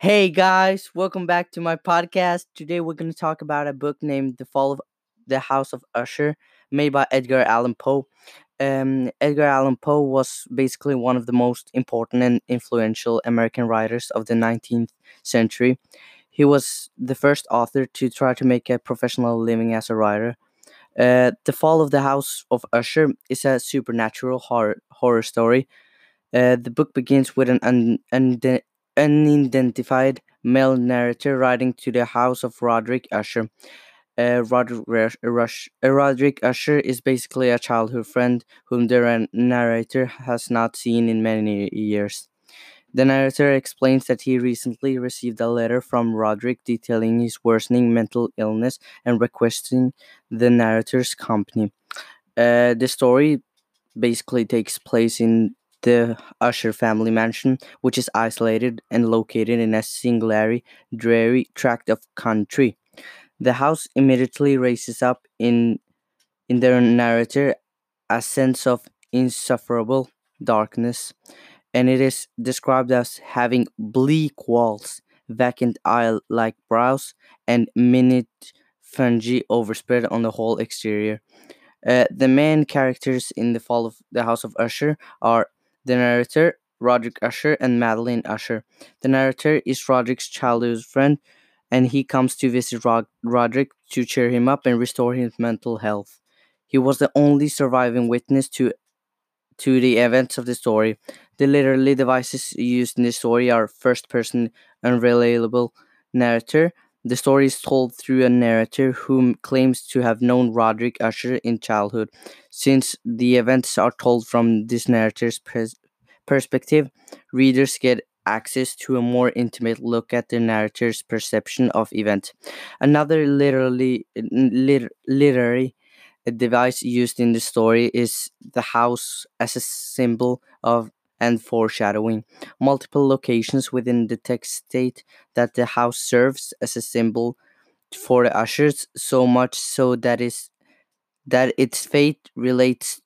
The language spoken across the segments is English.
Hey guys, welcome back to my podcast. Today we're going to talk about a book named The Fall of the House of Usher, made by Edgar Allan Poe. Um, Edgar Allan Poe was basically one of the most important and influential American writers of the 19th century. He was the first author to try to make a professional living as a writer. Uh, the Fall of the House of Usher is a supernatural horror, horror story. Uh, the book begins with an un- unde- unidentified male narrator writing to the house of Roderick Usher. Uh, Roderick, Rush, uh, Roderick Usher is basically a childhood friend whom the narrator has not seen in many years. The narrator explains that he recently received a letter from Roderick detailing his worsening mental illness and requesting the narrator's company. Uh, the story basically takes place in the Usher family mansion, which is isolated and located in a singularly dreary tract of country. The house immediately raises up in in their narrator a sense of insufferable darkness, and it is described as having bleak walls, vacant eye-like brows, and minute fungi overspread on the whole exterior. Uh, the main characters in the Fall of the House of Usher are the narrator, Roderick Usher, and Madeline Usher. The narrator is Roderick's childhood friend, and he comes to visit Rod- Roderick to cheer him up and restore his mental health. He was the only surviving witness to to the events of the story. The literary devices used in the story are first person unreliable narrator. The story is told through a narrator whom claims to have known Roderick Usher in childhood. Since the events are told from this narrator's pers- perspective, readers get access to a more intimate look at the narrator's perception of events. Another literally lit- literary device used in the story is the house as a symbol of and foreshadowing. Multiple locations within the text state that the house serves as a symbol for the ushers, so much so that is that its fate relates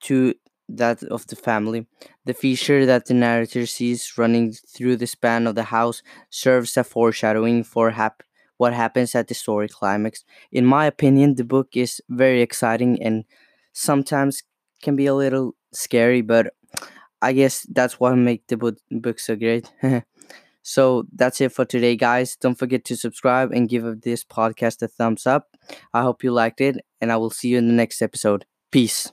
to that of the family. The feature that the narrator sees running through the span of the house serves a foreshadowing for hap- what happens at the story climax. In my opinion, the book is very exciting and sometimes can be a little scary, but I guess that's what makes the book, book so great. so that's it for today, guys. Don't forget to subscribe and give this podcast a thumbs up. I hope you liked it, and I will see you in the next episode. Peace.